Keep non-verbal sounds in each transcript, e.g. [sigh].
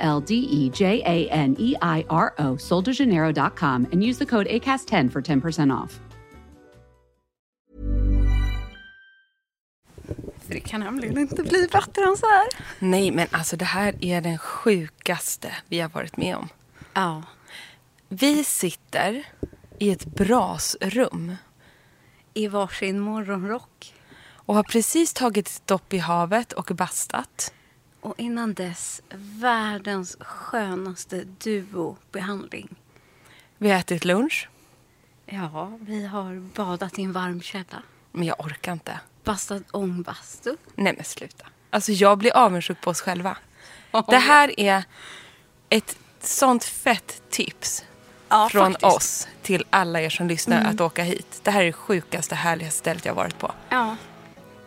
L D E J A N E I R O, soldejaneiro.com, and use the code ACAST10 for 10% off. För det kan nämligen inte bli bättre än så här. Nej, men alltså det här är den sjukaste vi har varit med om. Ja. Vi sitter i ett brasrum I varsin morgonrock. och har precis tagit ett dopp i havet och bastat. Och innan dess världens skönaste duobehandling. Vi har ätit lunch, Ja, vi har badat i en varm källa. men jag orkar inte. Bastat ångbastu. Nej men sluta. Alltså jag blir avundsjuk på oss själva. Det här är ett sånt fett tips Ja, från faktiskt. Mm. oss till alla er som lyssnar att åka hit. Det här är det sjukaste, härligaste stället jag varit på. Ja,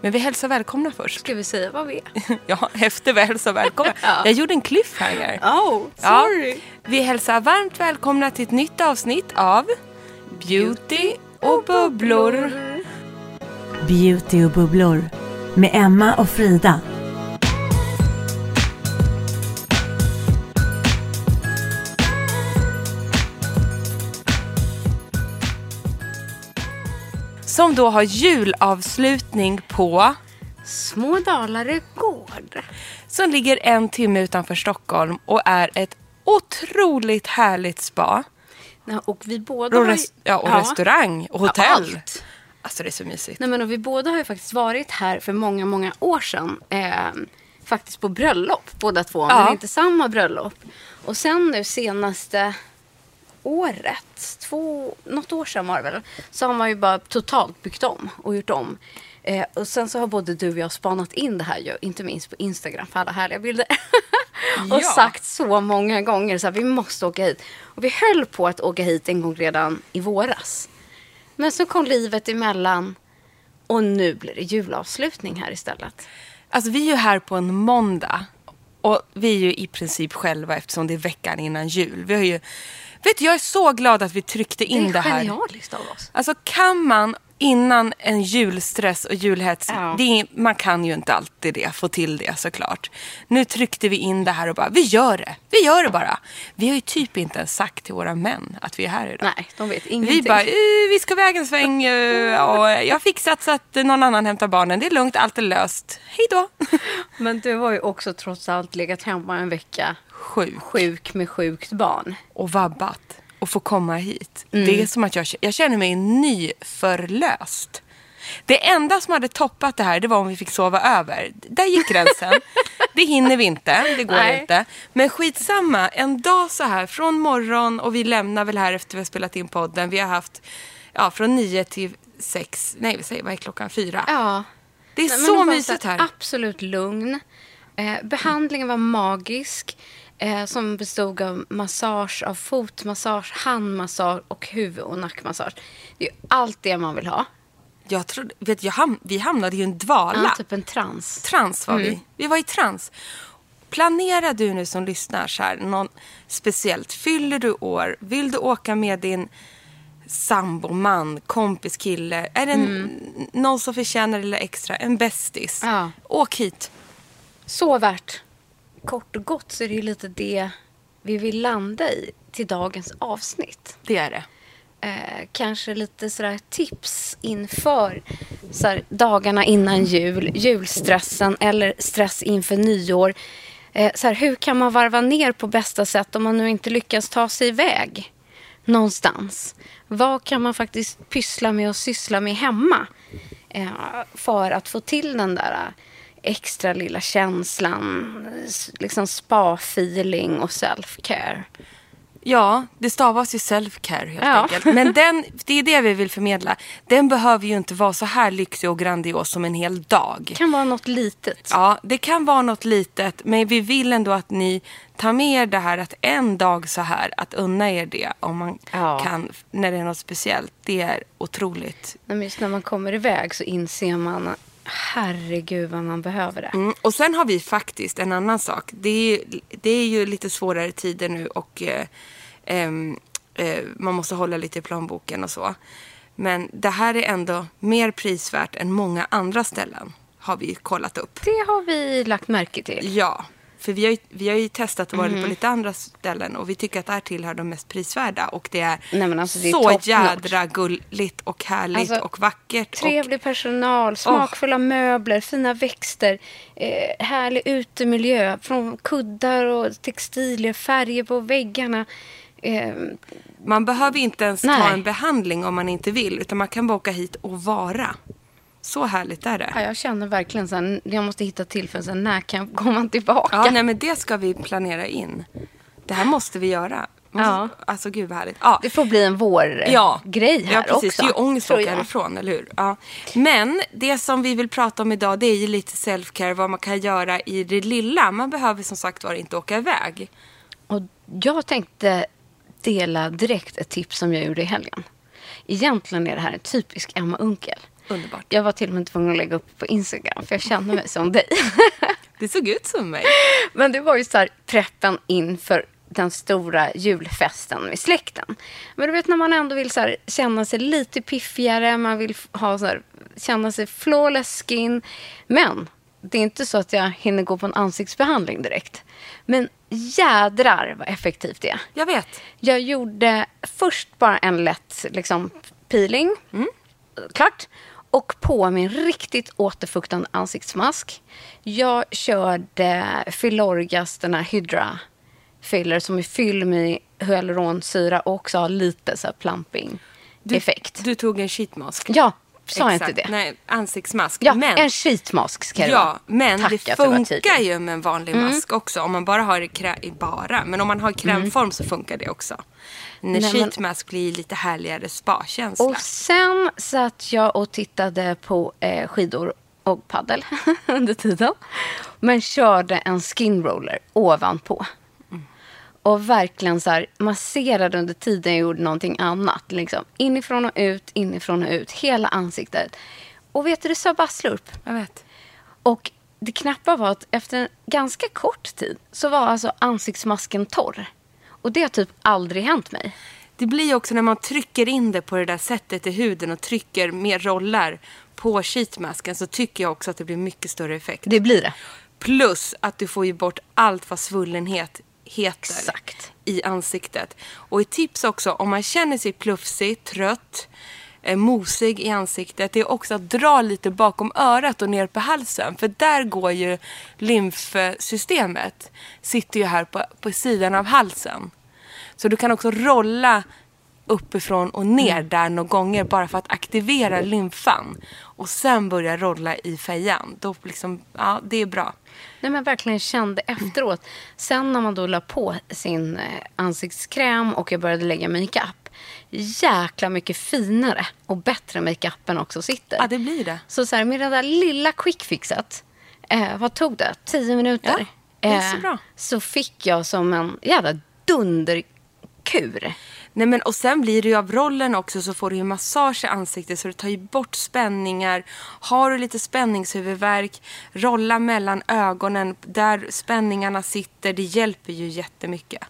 Men vi hälsar välkomna först. ska vi säga vad vi är? [laughs] Ja, efter vi hälsar välkomna. [laughs] Jag gjorde en cliffhanger. Oh, Ja, sorry. vi hälsar varmt välkomna till ett nytt avsnitt av Beauty och bubblor. Beauty och bubblor med Emma och Frida. Som då har julavslutning på Små Dalarö gård. som ligger en timme utanför Stockholm och är ett otroligt härligt spa. Ja, och vi båda Och, har ju- res- ja, och restaurang och hotell. allt. Alltså det är så mysigt. Nej, men och vi båda har ju faktiskt varit här för många, många år sedan. Eh, faktiskt på bröllop båda två, Ja. men inte samma bröllop. Och sen nu senaste året, två, något år sedan var det väl, så har man ju bara totalt byggt om och gjort om. Eh, och sen så har både du och jag spanat in det här ju, inte minst på Instagram för alla härliga bilder. [laughs] och Ja. sagt så många gånger så här, vi måste åka hit. Och vi höll på att åka hit en gång redan i våras. Men så kom livet emellan och nu blir det julavslutning här istället. Alltså vi är ju här på en måndag. Och vi är ju i princip själva eftersom det är veckan innan jul. Vi har ju, vet du, jag är så glad att vi tryckte in det det, är här. genialiskt av oss. Alltså kan man innan en julstress och julhets, Ja. det man kan ju inte alltid det, få till det såklart. Nu tryckte vi in det här och bara, vi gör det, vi gör det bara. Vi har ju typ inte ens sagt till våra män att vi är här idag. Nej, de vet ingenting. Vi bara, "Eh, vi ska iväg en sväng eh, och jag har fixat så att någon annan hämtar barnen. Det är lugnt, allt är löst. Hej då. [laughs] Men du har ju också trots allt legat hemma en vecka Sjuk. sjuk med sjukt barn. och vabbat och få komma hit. Mm. Det är som att jag, jag känner mig nyförlöst. Det enda som hade toppat det här det var om vi fick sova över. Där gick gränsen. [laughs] det hinner vi inte, det går Nej. inte. Men skitsamma, en dag så här från morgon och vi lämnar väl här efter vi har spelat in podden. Vi har haft ja, från nio till sex, nej vi säger vad är klockan? Fyra. Ja. Det är Nej, så mysigt här. Absolut lugn. Eh, behandlingen var magisk. Eh, som bestod av massage, av fotmassage, handmassage och huvud och nackmassage. Det är ju allt det man vill ha. Jag trodde, vet, jag ham, vi hamnade ju i en dvala. Ja, typ en trans. Trans var Mm. vi. Vi var i trans. Planera du nu som lyssnar så här, någon speciellt. Fyller du år? Vill du åka med din sambo, man, kompis, kille? Är det en, någon som förtjänar det lilla extra? En bästis? Mm. Ja. Åk hit. Så värt. Kort och gott så är det ju lite det vi vill landa i till dagens avsnitt. Det är det. Eh, kanske lite sådär tips inför såhär, dagarna innan jul, julstressen eller stress inför nyår. Eh, såhär, hur kan man varva ner på bästa sätt om man nu inte lyckas ta sig iväg någonstans? Vad kan man faktiskt pyssla med och syssla med hemma eh, för att få till den där extra lilla känslan, liksom spa-feeling och self-care? Ja, det stavas ju self-care helt Ja. enkelt. Men [laughs] den, det är det vi vill förmedla. Den behöver ju inte vara så här lyxig och grandios som en hel dag. Det kan vara något litet. Ja, det kan vara något litet, men vi vill ändå att ni tar med er det här att en dag så här, att unna er det om man Ja. kan, när det är något speciellt. Det är otroligt. Men just när man kommer iväg så inser man herregud vad man behöver det. Mm. Och sen har vi faktiskt en annan sak. Det är, ju- det är ju lite svårare tider nu och eh, eh, man måste hålla lite i plånboken och så. Men det här är ändå mer prisvärt än många andra ställen, har vi kollat upp. Det har vi lagt märke till. Ja, för vi har ju, vi har ju testat och varit Mm. på lite andra ställen och vi tycker att det här tillhör de mest prisvärda och det är, Nej, alltså, det är så jädra gulligt och härligt Alltså, och vackert. Trevlig personal, smakfulla möbler, fina växter, eh, härlig utemiljö. Från kuddar och textilier, färger på väggarna. Eh, Och man behöver inte ens ta Nej. en behandling om man inte vill utan man kan bara åka hit och vara. Så härligt är det. ja, jag känner verkligen så jag måste hitta tillfälle, så när kan jag komma tillbaka? Ja, nej men det ska vi planera in. Det här måste vi göra. Måste, Ja. Alltså gud vad härligt. Ja. Det får bli en vår ja. grej här ja, precis. också. Det är ju ångest att åka härifrån, eller hur? Ja. Men det som vi vill prata om idag det är ju lite self-care, vad man kan göra i det lilla. Man behöver som sagt var inte åka iväg. Och jag tänkte dela direkt ett tips som jag gjorde i helgen. Egentligen är det här en typisk Emma Unkel. Underbart. Jag var till och med tvungen att lägga upp på Instagram för jag kände mig som dig. [laughs] Det såg ut som mig. Men det var ju så här preppen inför den stora julfesten med släkten. Men du vet när man ändå vill så här, känna sig lite piffigare, man vill ha så här, känna sig flawless skin. Men det är inte så att jag hinner gå på en ansiktsbehandling direkt. Men jädrar vad effektivt det är. Jag vet. Jag gjorde först bara en lätt liksom, peeling. Klart. Och på min riktigt återfuktande ansiktsmask. Jag körde Filorgas, den här Hydra filler som är fylld med hyaluronsyra och också har lite så här plumping Du, effekt. Du tog en sheetmask. Ja, sa jag Exakt. inte det? Nej, ansiktsmask. Ja, men, en sheetmask ska det Ja, vara. men Tack det funkar. Mm. ju med en vanlig mask också. Om man bara har i bara. Men om man har krämform så funkar det också. En Nej, men- sheetmask blir lite härligare spa-känsla. Och sen satt jag och tittade på eh, skidor och paddel [laughs] under tiden. Men körde en skin roller ovanpå. Och verkligen så här masserade under tiden jag gjorde någonting annat. Liksom. Inifrån och ut, inifrån och ut. Hela ansiktet. Och vet du, det sa bara slurp. Jag vet. Och det knappa var att efter en ganska kort tid så var alltså ansiktsmasken torr. Och det har typ aldrig hänt mig. Det blir också när man trycker in det på det där sättet i huden och trycker mer rollar på sheetmasken så tycker jag också att det blir mycket större effekt. Det blir det. Plus att du får ju bort allt vad svullenhet heter Exakt. i ansiktet. Och ett tips också, om man känner sig plufsig, trött, eh, mosig i ansiktet, det är också att dra lite bakom örat och ner på halsen. För där går ju lymfsystemet, sitter ju här på, på sidan av halsen. Så du kan också rolla uppifrån och ner Mm. där några gånger bara för att aktivera lymfan. Och sen börja rolla i fejan. Då liksom, ja, det är bra. Nej, men verkligen kände efteråt. Sen när man då la på sin eh, ansiktskräm och jag började lägga makeup. Jäkla mycket finare och bättre makeupen också sitter. Ja, det blir det. Så, så här, med det där lilla quickfixet. Eh, vad tog det? Tio minuter? Ja, det är så bra. Så fick jag som en jävla dunderkur. Nej, men, och sen blir det ju av rollen också så får du ju massage i ansiktet så det tar ju bort spänningar. Har du lite spänningshuvudvärk, rolla mellan ögonen där spänningarna sitter. Det hjälper ju jättemycket.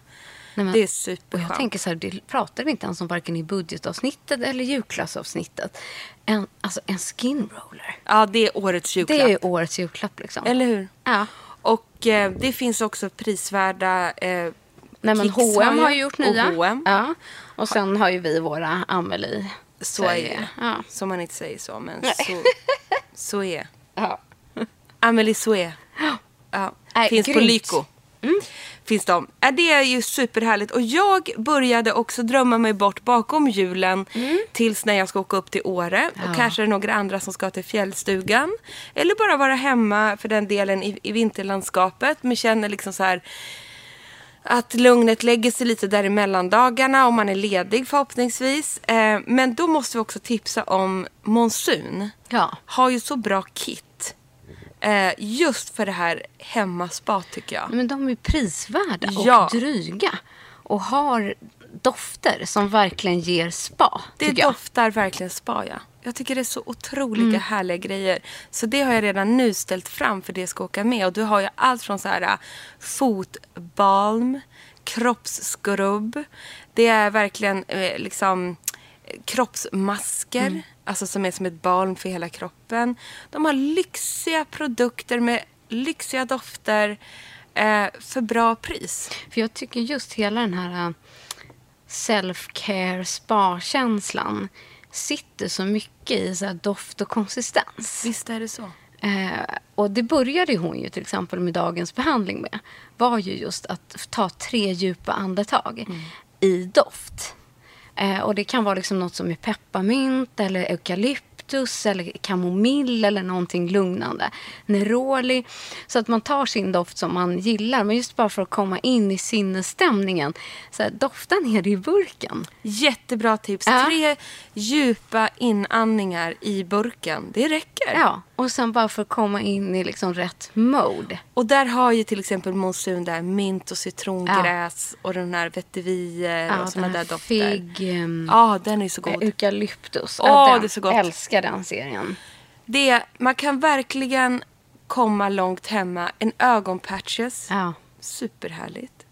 Nej, men- det är superskönt. jag tänker så här, det pratar vi inte ens om varken i budgetavsnittet eller julklassavsnittet. En, alltså en skin roller. Ja, det är årets julklapp. Det är årets julklapp liksom. Eller hur? Ja. Och eh, det finns också prisvärda eh, Nej, men Kicks H&M har ju gjort och nya. H&M. Ja. Och sen har ju vi våra Amelie. Så är Sverige. det. Ja. Som man inte säger så, men så, [laughs] så är Ja. Amelie Soué. Ja. Nej, Finns på grymt. Lyko. Finns de. Ja, det är ju superhärligt. Och jag började också drömma mig bort bakom julen tills när jag ska åka upp till Åre. Och kanske är det några andra som ska till fjällstugan. Eller bara vara hemma för den delen i, i vinterlandskapet. Men känner liksom så här att lugnet lägger sig lite där i mellandagarna om man är ledig förhoppningsvis. Eh, men då måste vi också tipsa om Monsun. Ja. Har ju så bra kit. Eh, just för det här hemmaspa tycker jag. Men de är prisvärda och Ja. dryga. Och har dofter som verkligen ger spa. Det tycker jag. doftar verkligen spa, ja. Jag tycker det är så otroliga härliga grejer. Så det har jag redan nu ställt fram för det ska åka med. Och du har ju allt från så här äh, fotbalm, kroppsskrubb. Det är verkligen eh, liksom eh, kroppsmasker. Alltså som är som ett balm för hela kroppen. De har lyxiga produkter med lyxiga dofter. Eh, för bra pris. För jag tycker just hela den här äh, self-care spa-känslan sitter så mycket i så doft och konsistens. Visst är det så. Eh, och det började hon ju till exempel med dagens behandling med. Var ju just att ta tre djupa andetag i doft. Eh, och det kan vara liksom något som är pepparmint eller eukalyptus eller kamomill eller någonting lugnande. Neroli. Så att man tar sin doft som man gillar. Men just bara för att komma in i sinnesstämningen. Så här, dofta ner i burken. Jättebra tips. Ja. Tre djupa inandningar i burken. Det räcker. Ja, och sen bara för att komma in i liksom rätt mode. Och där har ju till exempel Monsun där mint och citrongräs och den här vetiver och såna den där dofter. Fig, Ja, den är så god. Eukalyptus. Åh, Ja, det är så gott. Älskar den serien. Det, man kan verkligen komma långt hemma. En ögonpatches. Ja. Superhärligt.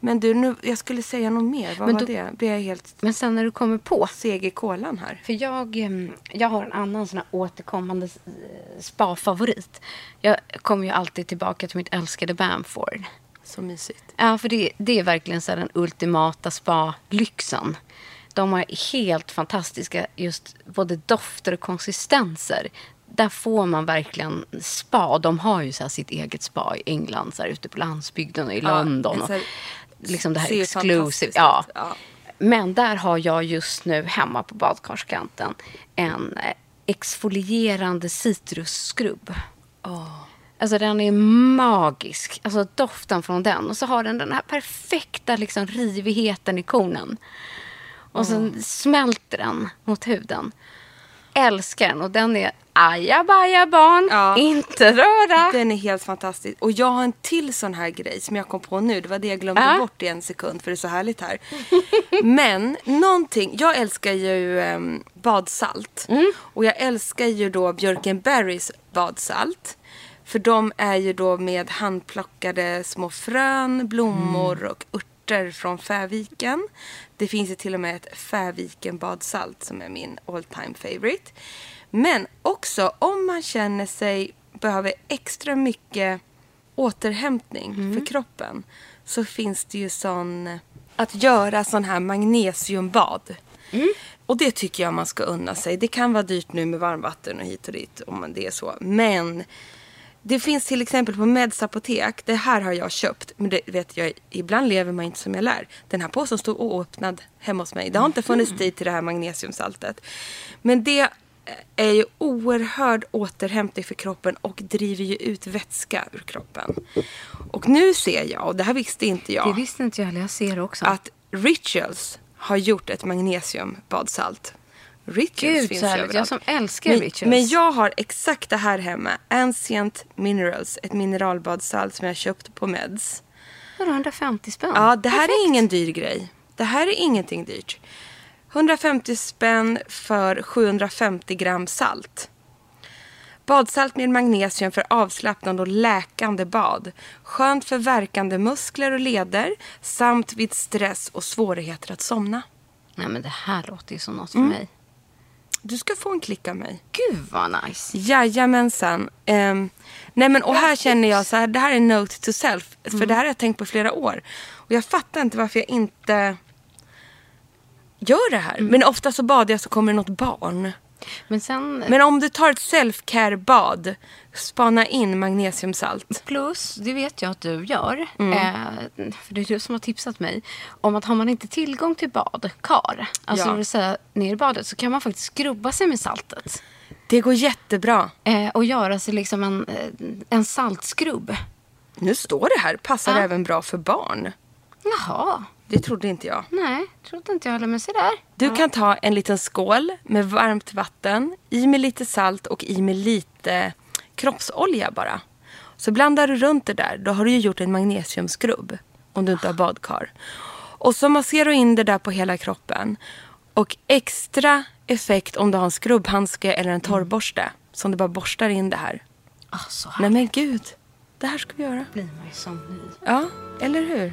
Men du, nu, jag skulle säga något mer. Vad Men var då- det? Blir jag helt Men sen när du kommer på. seg i kolan här? För jag, ehm, jag har en annan sån här återkommande eh, spa-favorit. Jag kommer ju alltid tillbaka till mitt älskade Bamford. Så mysigt. Ja, för det, det är verkligen så den ultimata spa-lyxen. De har helt fantastiska just både dofter och konsistenser. Där får man verkligen spa. De har ju så sitt eget spa i England, så här ute på landsbygden och i London. en Och liksom det här exclusive. Ja. Ja. Men där har jag just nu hemma på badkarskanten en eh, exfolierande citrusskrubb. Alltså den är magisk. Alltså doften från den. Och så har den den här perfekta liksom rivigheten i kornen. Och sen smälter den mot huden. Älskar den. Och den är ajabaja barn. Ja. Inte röra. Den är helt fantastisk. Och jag har en till sån här grej som jag kom på nu. Det var det jag glömde Ja. bort i en sekund för det är så härligt här. [laughs] Men någonting, jag älskar ju em, badsalt. Och jag älskar ju då Björkenberrys badsalt. För de är ju då med handplockade små frön, blommor och örter från Fäviken. Det finns ju till och med ett Fäviken badsalt som är min all time favorite. Men också om man känner sig behöver extra mycket återhämtning för kroppen så finns det ju sån att göra sån här magnesiumbad. Och det tycker jag man ska unna sig. Det kan vara dyrt nu med varmvatten och hit och dit om man det är så. Men det finns till exempel på Meds apotek. Det här har jag köpt. Men det vet jag, ibland lever man inte som jag lär. Den här påsen stod oöppnad hemma hos mig. Det har inte funnits tid till det här magnesiumsaltet. Men det är ju oerhörd återhämtning för kroppen och driver ju ut vätska ur kroppen. Och nu ser jag, och det här visste inte jag Det visste inte jag heller. Jag ser också. att Rituals har gjort ett magnesiumbadsalt. Rituals Gud, finns så härligt. Jag överallt. som älskar men, Rituals. Men jag har exakt det här hemma. Ancient Minerals, ett mineralbadsalt som jag köpt på Meds. Vadå, 150 spänn? Ja, det här Perfekt. är ingen dyr grej. Det här är ingenting dyrt. 150 spänn för 750 gram salt. Badsalt med magnesium för avslappnande och läkande bad. Skönt för värkande muskler och leder samt vid stress och svårigheter att somna. Nej, men det här låter ju som något för Mm. mig. Du ska få en klick av mig. Gud vad nice. Jajamensan. Um, nej men och här känner jag så här, det här är note to self. För det här har jag tänkt på i flera år. Och jag fattar inte varför jag inte gör det här. Men ofta så badar jag så kommer det något barn. Men sen... Men om du tar ett self-care-bad, spana in magnesiumsalt. Plus, det vet jag att du gör. Mm. Eh, för det är du som har tipsat mig. Om att har man inte tillgång till badkar, alltså Ja. det vill säga ner i badet, så kan man faktiskt skrubba sig med saltet. Det går jättebra. Eh, och göra sig liksom en, eh, en saltskrubb. Nu står det här, passar Ja. även bra för barn. Jaha. Det trodde inte jag. Nej, trodde inte jag heller. Men se där. Du kan ta en liten skål med varmt vatten, i med lite salt och i med lite kroppsolja bara. Så blandar du runt det där. Då har du ju gjort en magnesiumskrubb. Om du inte har badkar. Och så masserar du in det där på hela kroppen. Och extra effekt om du har en skrubbhandske eller en torrborste. Som du bara borstar in det här. Ah, så här Nej men gud. Det här ska vi göra. blir man ju som ny. Ja, eller hur?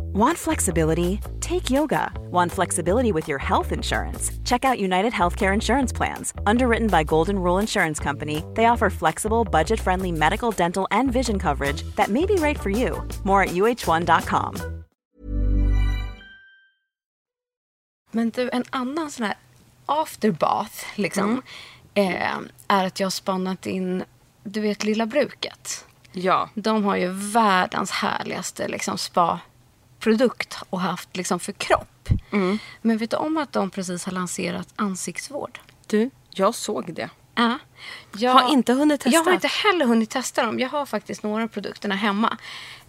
Want flexibility? Take yoga. Want flexibility with your health insurance? Check out United Healthcare Insurance Plans. Underwritten by Golden Rule Insurance Company, they offer flexible, budget friendly medical, dental, and vision coverage that may be right for you. More at uh1.com. Men du, en annan sån här afterbath liksom. Eh, är att jag har spannat in, du vet Lilla Bruket. Ja. De har ju världens härligaste liksom, spa-produkt och haft liksom, för kropp. Men vet du om att de precis har lanserat ansiktsvård? Du, jag såg det. Ja. Jag Har inte hunnit testa. Jag har inte heller hunnit testa dem. Jag har faktiskt några av produkterna hemma.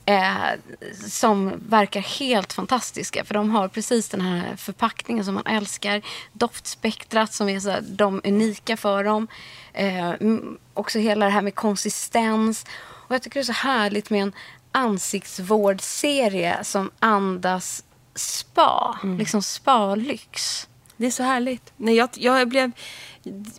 Eh, som verkar helt fantastiska. För de har precis den här förpackningen som man älskar. Doftspektrat som är så här, de unika för dem. Eh, också hela det här med konsistens. Och jag tycker det är så härligt med en ansiktsvårdserie som andas spa. Liksom spa-lyx. Det är så härligt. Nej, jag, jag blev,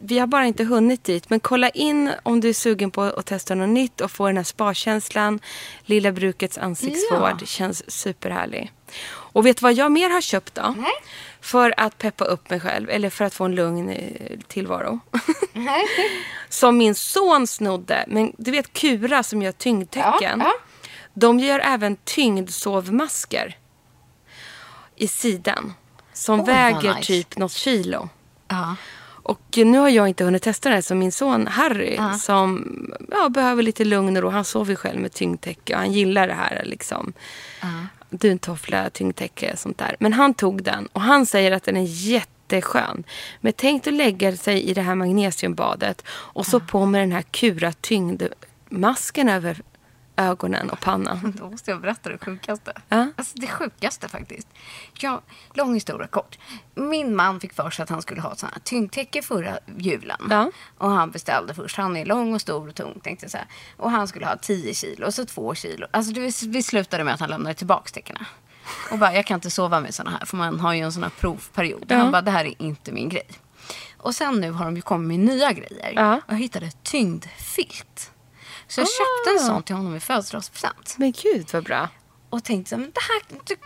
vi har bara inte hunnit dit. Men kolla in om du är sugen på att testa något nytt och få den här spa-känslan. Lilla Brukets ansiktsvård Ja. känns superhärlig. Och vet du vad jag mer har köpt då? Nej. För att peppa upp mig själv, eller för att få en lugn eh, tillvaro. [laughs] som min son snodde. Men du vet Kura som gör tyngdtecken. Ja, ja. De gör även tyngdsovmasker. I sidan. Som vad väger nice. typ något kilo. Ja. Och nu har jag inte hunnit testa det så min son Harry som ja, behöver lite lugn och ro. Han sover själv med tyngdtäcke och han gillar det här liksom. Duntoffla, tyngdtäcke, sånt där. Men han tog den och han säger att den är jätteskön. Men tänk att lägga sig i det här magnesiumbadet och så på med den här kura tyngdmasken över ögonen och pannan. [laughs] Då måste jag berätta det sjukaste. Ja. Alltså det sjukaste faktiskt. Ja, lång historia kort. Min man fick för sig att han skulle ha ett sånt här tyngdtäcke förra julen. Ja. Och han beställde först. Han är lång och stor och tung tänkte så här. Och han skulle ha 10 kilo och så 2 kilo. Alltså det, vi slutade med att han lämnade tillbaka täckena. Och bara, jag kan inte sova med såna här. För man har ju en sån här provperiod. Ja. Han bara, det här är inte min grej. Och sen nu har de ju kommit med nya grejer. Ja. Och jag hittade tyngdfilt. Så jag köpte en sån till honom i födelsedagspresent. Men gud vad bra. Och tänkte men det här du,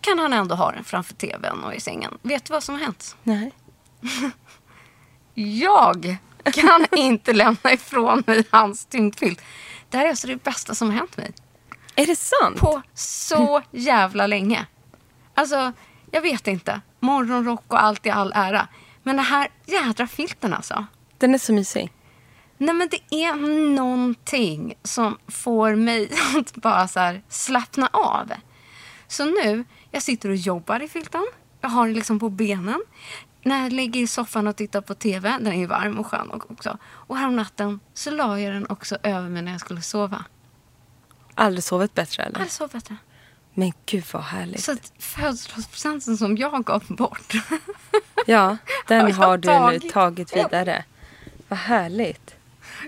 kan han ändå ha den framför tvn och i sängen. Vet du vad som har hänt? Nej. [laughs] Jag kan inte lämna ifrån mig hans tyngdfilt. Det här är alltså det bästa som har hänt mig. Är det sant? På så jävla länge. Alltså, jag vet inte. Morgonrock och allt i all ära. Men det här jädra filten alltså. Den är så mysig. Nej men det är någonting som får mig [laughs] att bara så slappna av. Så nu, jag sitter och jobbar i filten. Jag har det liksom på benen. När jag ligger i soffan och tittar på TV, den är ju varm och skön också. Och häromnatten så la jag den också över mig när jag skulle sova. Aldrig sovit bättre eller? Hade sovit bättre. Men gud vad härligt. Så att födelsedagspresenten som jag gav bort. Ja, [laughs] den Har har du nu tagit? tagit vidare. Vad härligt.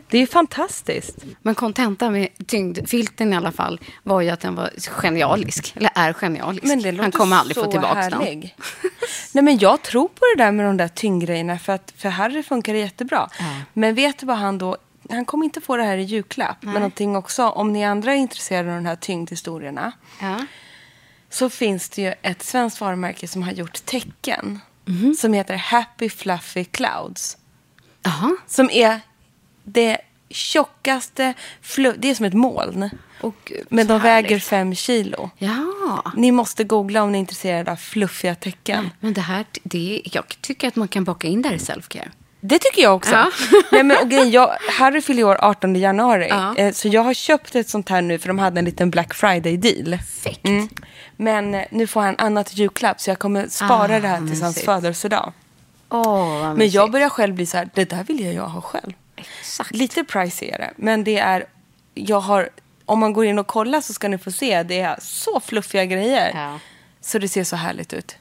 Det är ju fantastiskt. Men kontentan med tyngdfilten i alla fall var ju att den var genialisk. Eller är genialisk. Men det låter Han kommer aldrig så få tillbaka den. härlig. [laughs] Nej men jag tror på det där med de där tyngdgrejerna för att för Harry funkar det jättebra. Ja. Men vet du vad han då, han kommer inte få det här i julklapp. Men någonting också, om ni andra är intresserade av de här tyngdhistorierna. Ja. Så finns det ju ett svenskt varumärke som har gjort tecken. som heter Happy Fluffy Clouds. Jaha. Som är det tjockaste, det är som ett moln. Och, Men de väger fem kilo. Ja. Ni måste googla om ni är intresserade av fluffiga tecken. Men det här, det, jag tycker att man kan baka in det här i self-care. Det tycker jag också. Ja. [laughs] Nej, men, och grejen, jag, Harry fyller år 18 januari. Ja. Eh, så jag har köpt ett sånt här nu för de hade en liten Black Friday-deal. Perfekt. Men eh, nu får han annat julklapp så jag kommer spara Ah, det här till hans födelsedag. Vad Men jag börjar själv bli så här, det där vill jag ha själv. Exakt. Lite pricey är det, men det är, jag har, om man går in och kollar så ska ni få se, det är så fluffiga grejer. Ja. Så det ser så härligt ut.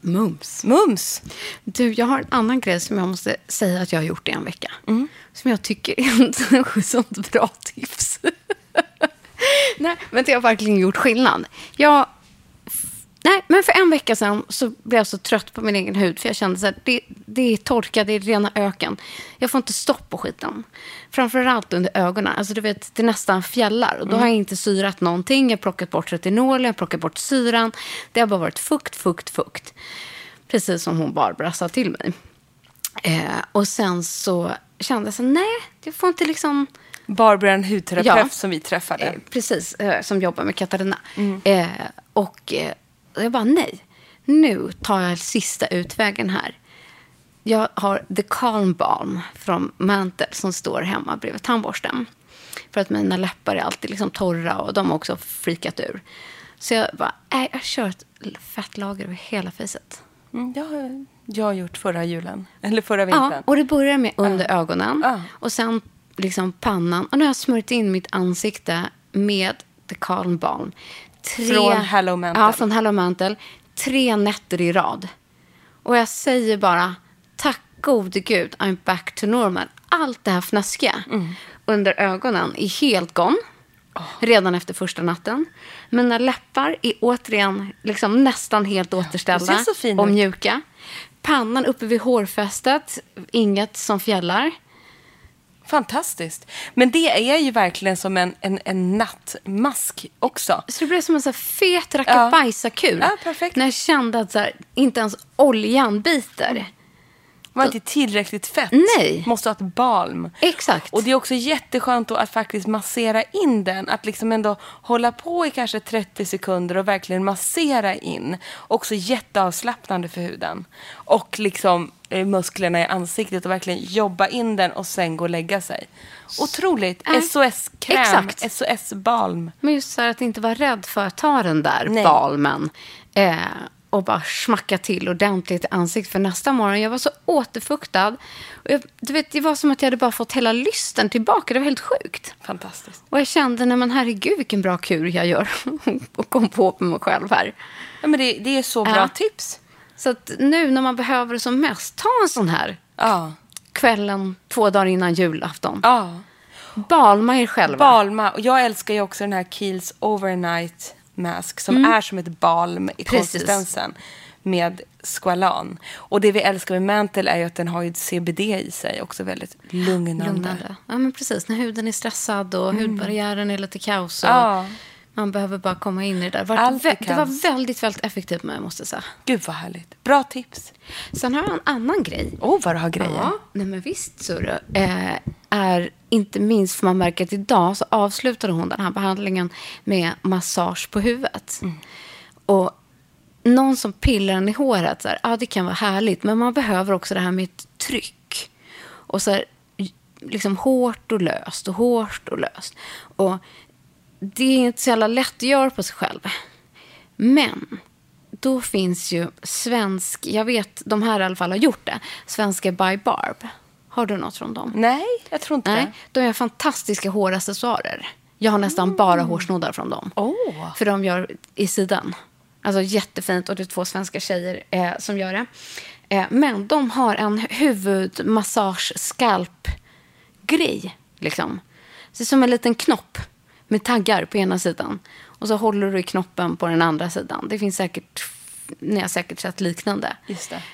Mums. Mums! Du, jag har en annan grej som jag måste säga att jag har gjort i en vecka. Mm. Som jag tycker är [laughs] ett sånt bra tips. [laughs] Nej, men det har verkligen gjort skillnad. Jag, nej, men för en vecka sedan så blev jag så trött på min egen hud. För jag kände att det, det är torka, det är rena öken. Jag får inte stopp på skiten. Framförallt under ögonen. Alltså du vet, det nästan fjällar. Och då har jag inte syrat någonting. Jag har plockat bort retinolen, jag har plockat bort syran. Det har bara varit fukt, fukt, fukt. Precis som hon Barbara sa till mig. Eh, och sen så kände jag så nej, jag får inte liksom... Barbara, en hudterapeut Ja. som vi träffade. Eh, precis, eh, som jobbar med Katarina. Eh, och jag bara, nej. Nu tar jag sista utvägen här. Jag har The Calm Balm från Mantle som står hemma bredvid tandborsten. För att mina läppar är alltid liksom torra och de har också freakat ur. Så jag bara, nej, jag kör ett fettlager över hela facet. Mm, det har jag gjort förra julen. Eller förra Ja, vintern. och det börjar med under ögonen. Ja. Och sen liksom pannan. Och nu har jag smörjt in mitt ansikte med The Calm Balm. Tre, Från Hello Mantle. Ja, från Hello Mantle. Tre nätter i rad. Och jag säger bara, tack gode gud, I'm back to normal. Allt det här fnaskiga Mm. under ögonen är helt gone. Redan efter första natten. Mina läppar är återigen liksom nästan helt återställda och mjuka. Pannan uppe vid hårfästet, inget som fjällar. Fantastiskt. Men det är ju verkligen som en, en, en nattmask också. Så det blev som en så här fet Ja. rackabajsarkur. Ja, perfekt. När jag kände att så här, inte ens oljan biter. Man är inte tillräckligt fett. Nej. Måste ha ett balm. Exakt. Och det är också jätteskönt att faktiskt massera in den. Att liksom ändå hålla på i kanske 30 sekunder och verkligen massera in. Också jätteavslappnande för huden. Och liksom eh, musklerna i ansiktet och verkligen jobba in den och sen gå och lägga sig. Otroligt. Äh, SOS-kräm. SOS-balm. Men just så här att inte vara rädd för att ta den där Nej. balmen. Eh, och bara smacka till ordentligt i ansiktet. För nästa morgon, jag var så återfuktad. Och jag, du vet, det var som att jag hade bara fått hela lysten tillbaka. Det var helt sjukt. Fantastiskt. Och jag kände, nej men herregud vilken bra kur jag gör. [laughs] och kom på med mig själv här. Ja, men det, det är så bra Ja. tips. Så att nu när man behöver det som mest, ta en sån här Ja. kvällen två dagar innan julafton. ja. Balma er själva. Balma. Och jag älskar ju också den här Kiehl's Overnight Mask som är som ett balm i Mm. Precis. konsistensen med squalan. Och det vi älskar med Mantle är att den har CBD i sig, också väldigt lugnande. Lugnande. Ja, men precis. När huden är stressad och hudbarriären är lite kaos. Och Mm. Ja. Man behöver bara komma in i det där. Det var, Allt vä- det var väldigt, väldigt effektivt med, måste jag säga. Gud vad härligt. Bra tips. Sen har jag en annan grej. Åh, oh, vad du har grejer. Ja, nej men visst du. Eh, är inte minst för man märker att idag så avslutade hon den här behandlingen med massage på huvudet. Och någon som pillar en i håret, så här, ja det kan vara härligt. Men man behöver också det här med ett tryck. Och så här, liksom hårt och löst och hårt och löst. Och det är inte så jävla lätt att göra på sig själv. Men då finns ju svensk, jag vet de här i alla fall har gjort det, svenska By Barb. Har du något från dem? Nej, jag tror inte Nej, det. de gör fantastiska håraccessoarer. Jag har nästan bara hårsnoddar från dem. Åh. För de gör i sidan. Alltså jättefint och det är två svenska tjejer eh, som gör det. Eh, men de har en huvudmassage-skalp-grej. Liksom. Så det är som en liten knopp med taggar på ena sidan. Och så håller du i knoppen på den andra sidan. Det finns säkert, ni har säkert sett liknande.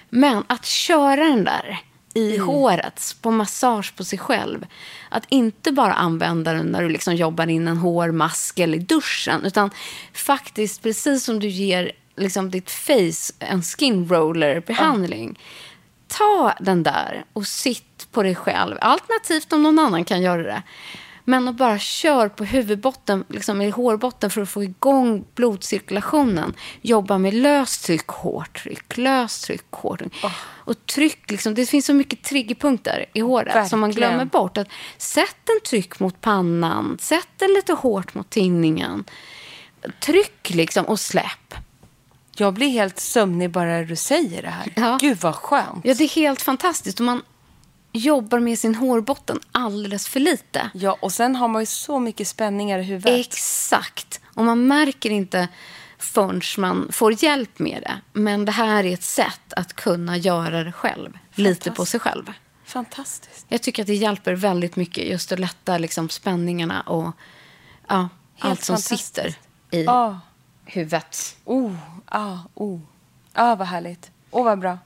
Men att köra den där i håret, på massage på sig själv. Att inte bara använda den när du liksom jobbar in en hårmask eller i duschen. Utan faktiskt, precis som du ger liksom ditt face en skin roller behandling. Ta den där och sitt på dig själv. Alternativt om någon annan kan göra det. Men att bara kör på huvudbotten, liksom i hårbotten för att få igång blodcirkulationen. Jobba med löst tryck, hårt tryck, löst tryck, hårt tryck. Och tryck, liksom, det finns så mycket triggerpunkter i håret som man Verkligen. glömmer bort. Att sätt en tryck mot pannan, sätt den lite hårt mot tinningen. Tryck liksom och släpp. Jag blir helt sömnig bara du säger det här. Ja. Gud vad skönt. Ja, det är helt fantastiskt. Och man jobbar med sin hårbotten alldeles för lite. Ja, och sen har man ju så mycket spänningar i huvudet. Exakt. Och man märker inte förrän man får hjälp med det. Men det här är ett sätt att kunna göra det själv. Lite på sig själv. Fantastiskt. Jag tycker att det hjälper väldigt mycket just att lätta liksom spänningarna och ja, allt som sitter i Ja. huvudet. Oh, ah, oh. Ah, vad härligt. Åh, oh, vad bra.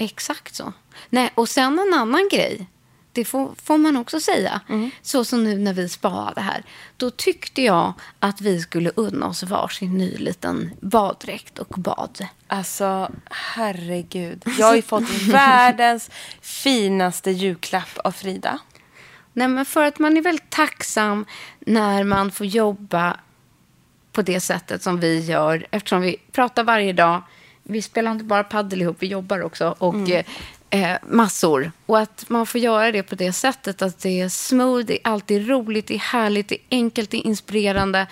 Exakt så. Nej, och sen en annan grej. Det får, får man också säga. Så som nu när vi sparade här. Då tyckte jag att vi skulle unna oss varsin ny liten baddräkt och bad. Alltså, herregud. [laughs] Jag har ju fått världens finaste julklapp av Frida. Nej, men för att man är väldigt tacksam när man får jobba på det sättet som vi gör. Eftersom vi pratar varje dag. Vi spelar inte bara paddel ihop, vi jobbar också. Och Mm. eh, massor. Och att man får göra det på det sättet. Att det är smooth, det är alltid roligt, det är härligt, det är enkelt, det är inspirerande.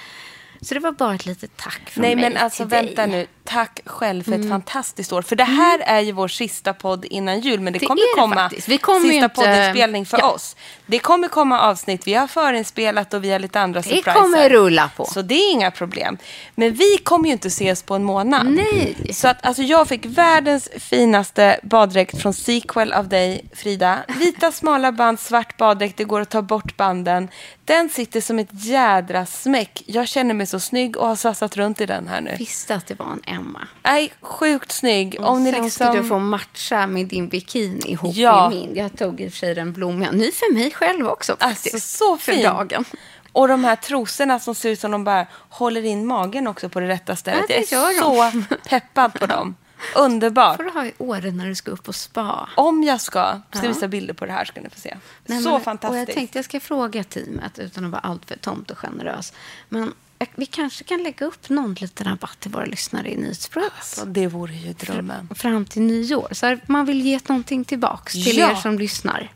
Så det var bara ett litet tack från Nej, mig men alltså till vänta dig. nu. Tack själv för ett fantastiskt år. För det här är ju vår sista podd innan jul. Men det, Det kommer det komma faktiskt. Vi kommer sista inte- poddinspelning för Ja. oss. Det kommer komma avsnitt. Vi har förinspelat och vi har lite andra Det surpriser. kommer rulla på. Så det är inga problem. Men vi kommer ju inte ses på en månad. Nej. Så att alltså, jag fick världens finaste baddräkt från Sequel av dig, Frida. Vita [laughs] smala band, svart baddräkt. Det går att ta bort banden. Den sitter som ett jädra smäck. Jag känner mig så snygg och har sassat runt i den här nu. visste att det var en Emma. Nej, sjukt snygg. Om ni Sen liksom... ska du få matcha med din bikini ihop Ja. med min. Jag tog i och för sig den blommiga. Ny för mig själv också faktiskt. Alltså så För fin. dagen. Och de här trosorna som ser ut som de bara håller in magen också på det rätta stället. Ja, det jag är så peppad på dem. Underbart. får du ha i Åre när du ska upp och spa. Om jag ska, ska Ja. visa bilder på det här ska ni få se. Nej, så men- fantastiskt. Och jag tänkte jag ska fråga teamet utan att vara alltför tomt och generös. Men jag- vi kanske kan lägga upp någon liten rabatt till våra lyssnare i nyhetsprogrammet. Så det vore ju drömmen. Fram till nyår. Så här, man vill ge någonting tillbaks till Ja. er som lyssnar.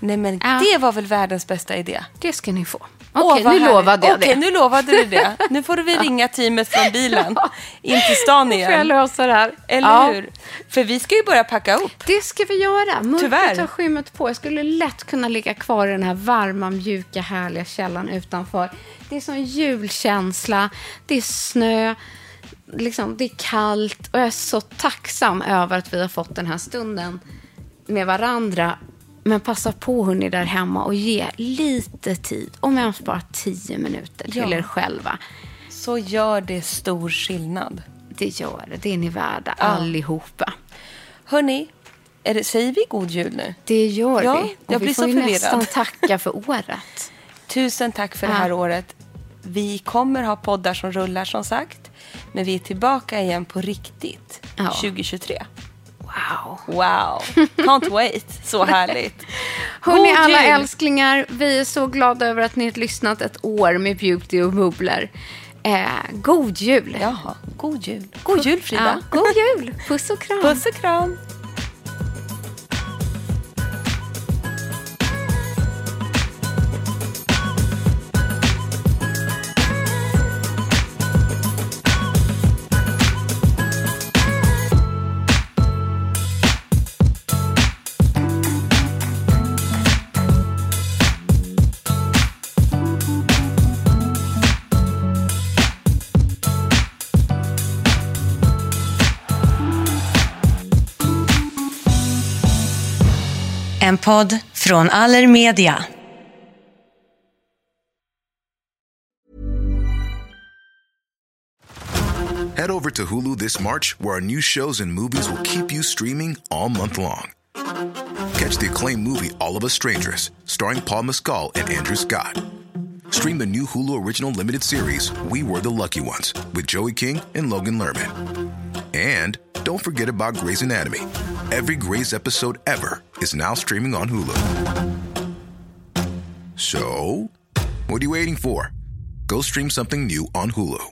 Nej men Ja. det var väl världens bästa idé. Det ska ni få. Okej, vad nu lovade jag Okej, det. nu lovade du det. Nu får väl [laughs] ringa teamet från bilen [laughs] in till stan får jag igen. lösa det här. Eller Ja. hur? För vi ska ju börja packa upp. Det ska vi göra. Mörkret Tyvärr. har skymmet på. Jag skulle lätt kunna ligga kvar i den här varma, mjuka, härliga källan utanför. Det är sån julkänsla. Det är snö. Liksom, det är kallt. Och jag är så tacksam över att vi har fått den här stunden med varandra. Men passa på hörni där hemma och ge lite tid. Om ens bara tio minuter till Ja. er själva. Så gör det stor skillnad. Det gör det. Det är ni värda allihopa. Hörni, är det, säger vi god jul nu? Det gör Ja, vi. Och jag vi blir får så förvirrad. nästan tacka för året. [laughs] Tusen tack för det Ja. här året. Vi kommer ha poddar som rullar som sagt. Men vi är tillbaka igen på riktigt Ja. 2023. Wow. Wow, can't wait. Så [laughs] härligt. Hörni alla jul. älsklingar, vi är så glada över att ni har lyssnat ett år med Beauty och bubblor. Eh, god jul! Jaha, god jul. God jul Frida. Ja, god jul! Puss och kram! Puss och kram. En podd från Allermedia. Head over to Hulu this March, where our new shows and movies will keep you streaming all month long. Catch the acclaimed movie All of Us Strangers, starring Paul Mescal and Andrew Scott. Stream the new Hulu original limited series We Were the Lucky Ones with Joey King and Logan Lerman. And don't forget about Grey's Anatomy. Every Grey's episode ever is now streaming on Hulu. So, what are you waiting for? Go stream something new on Hulu.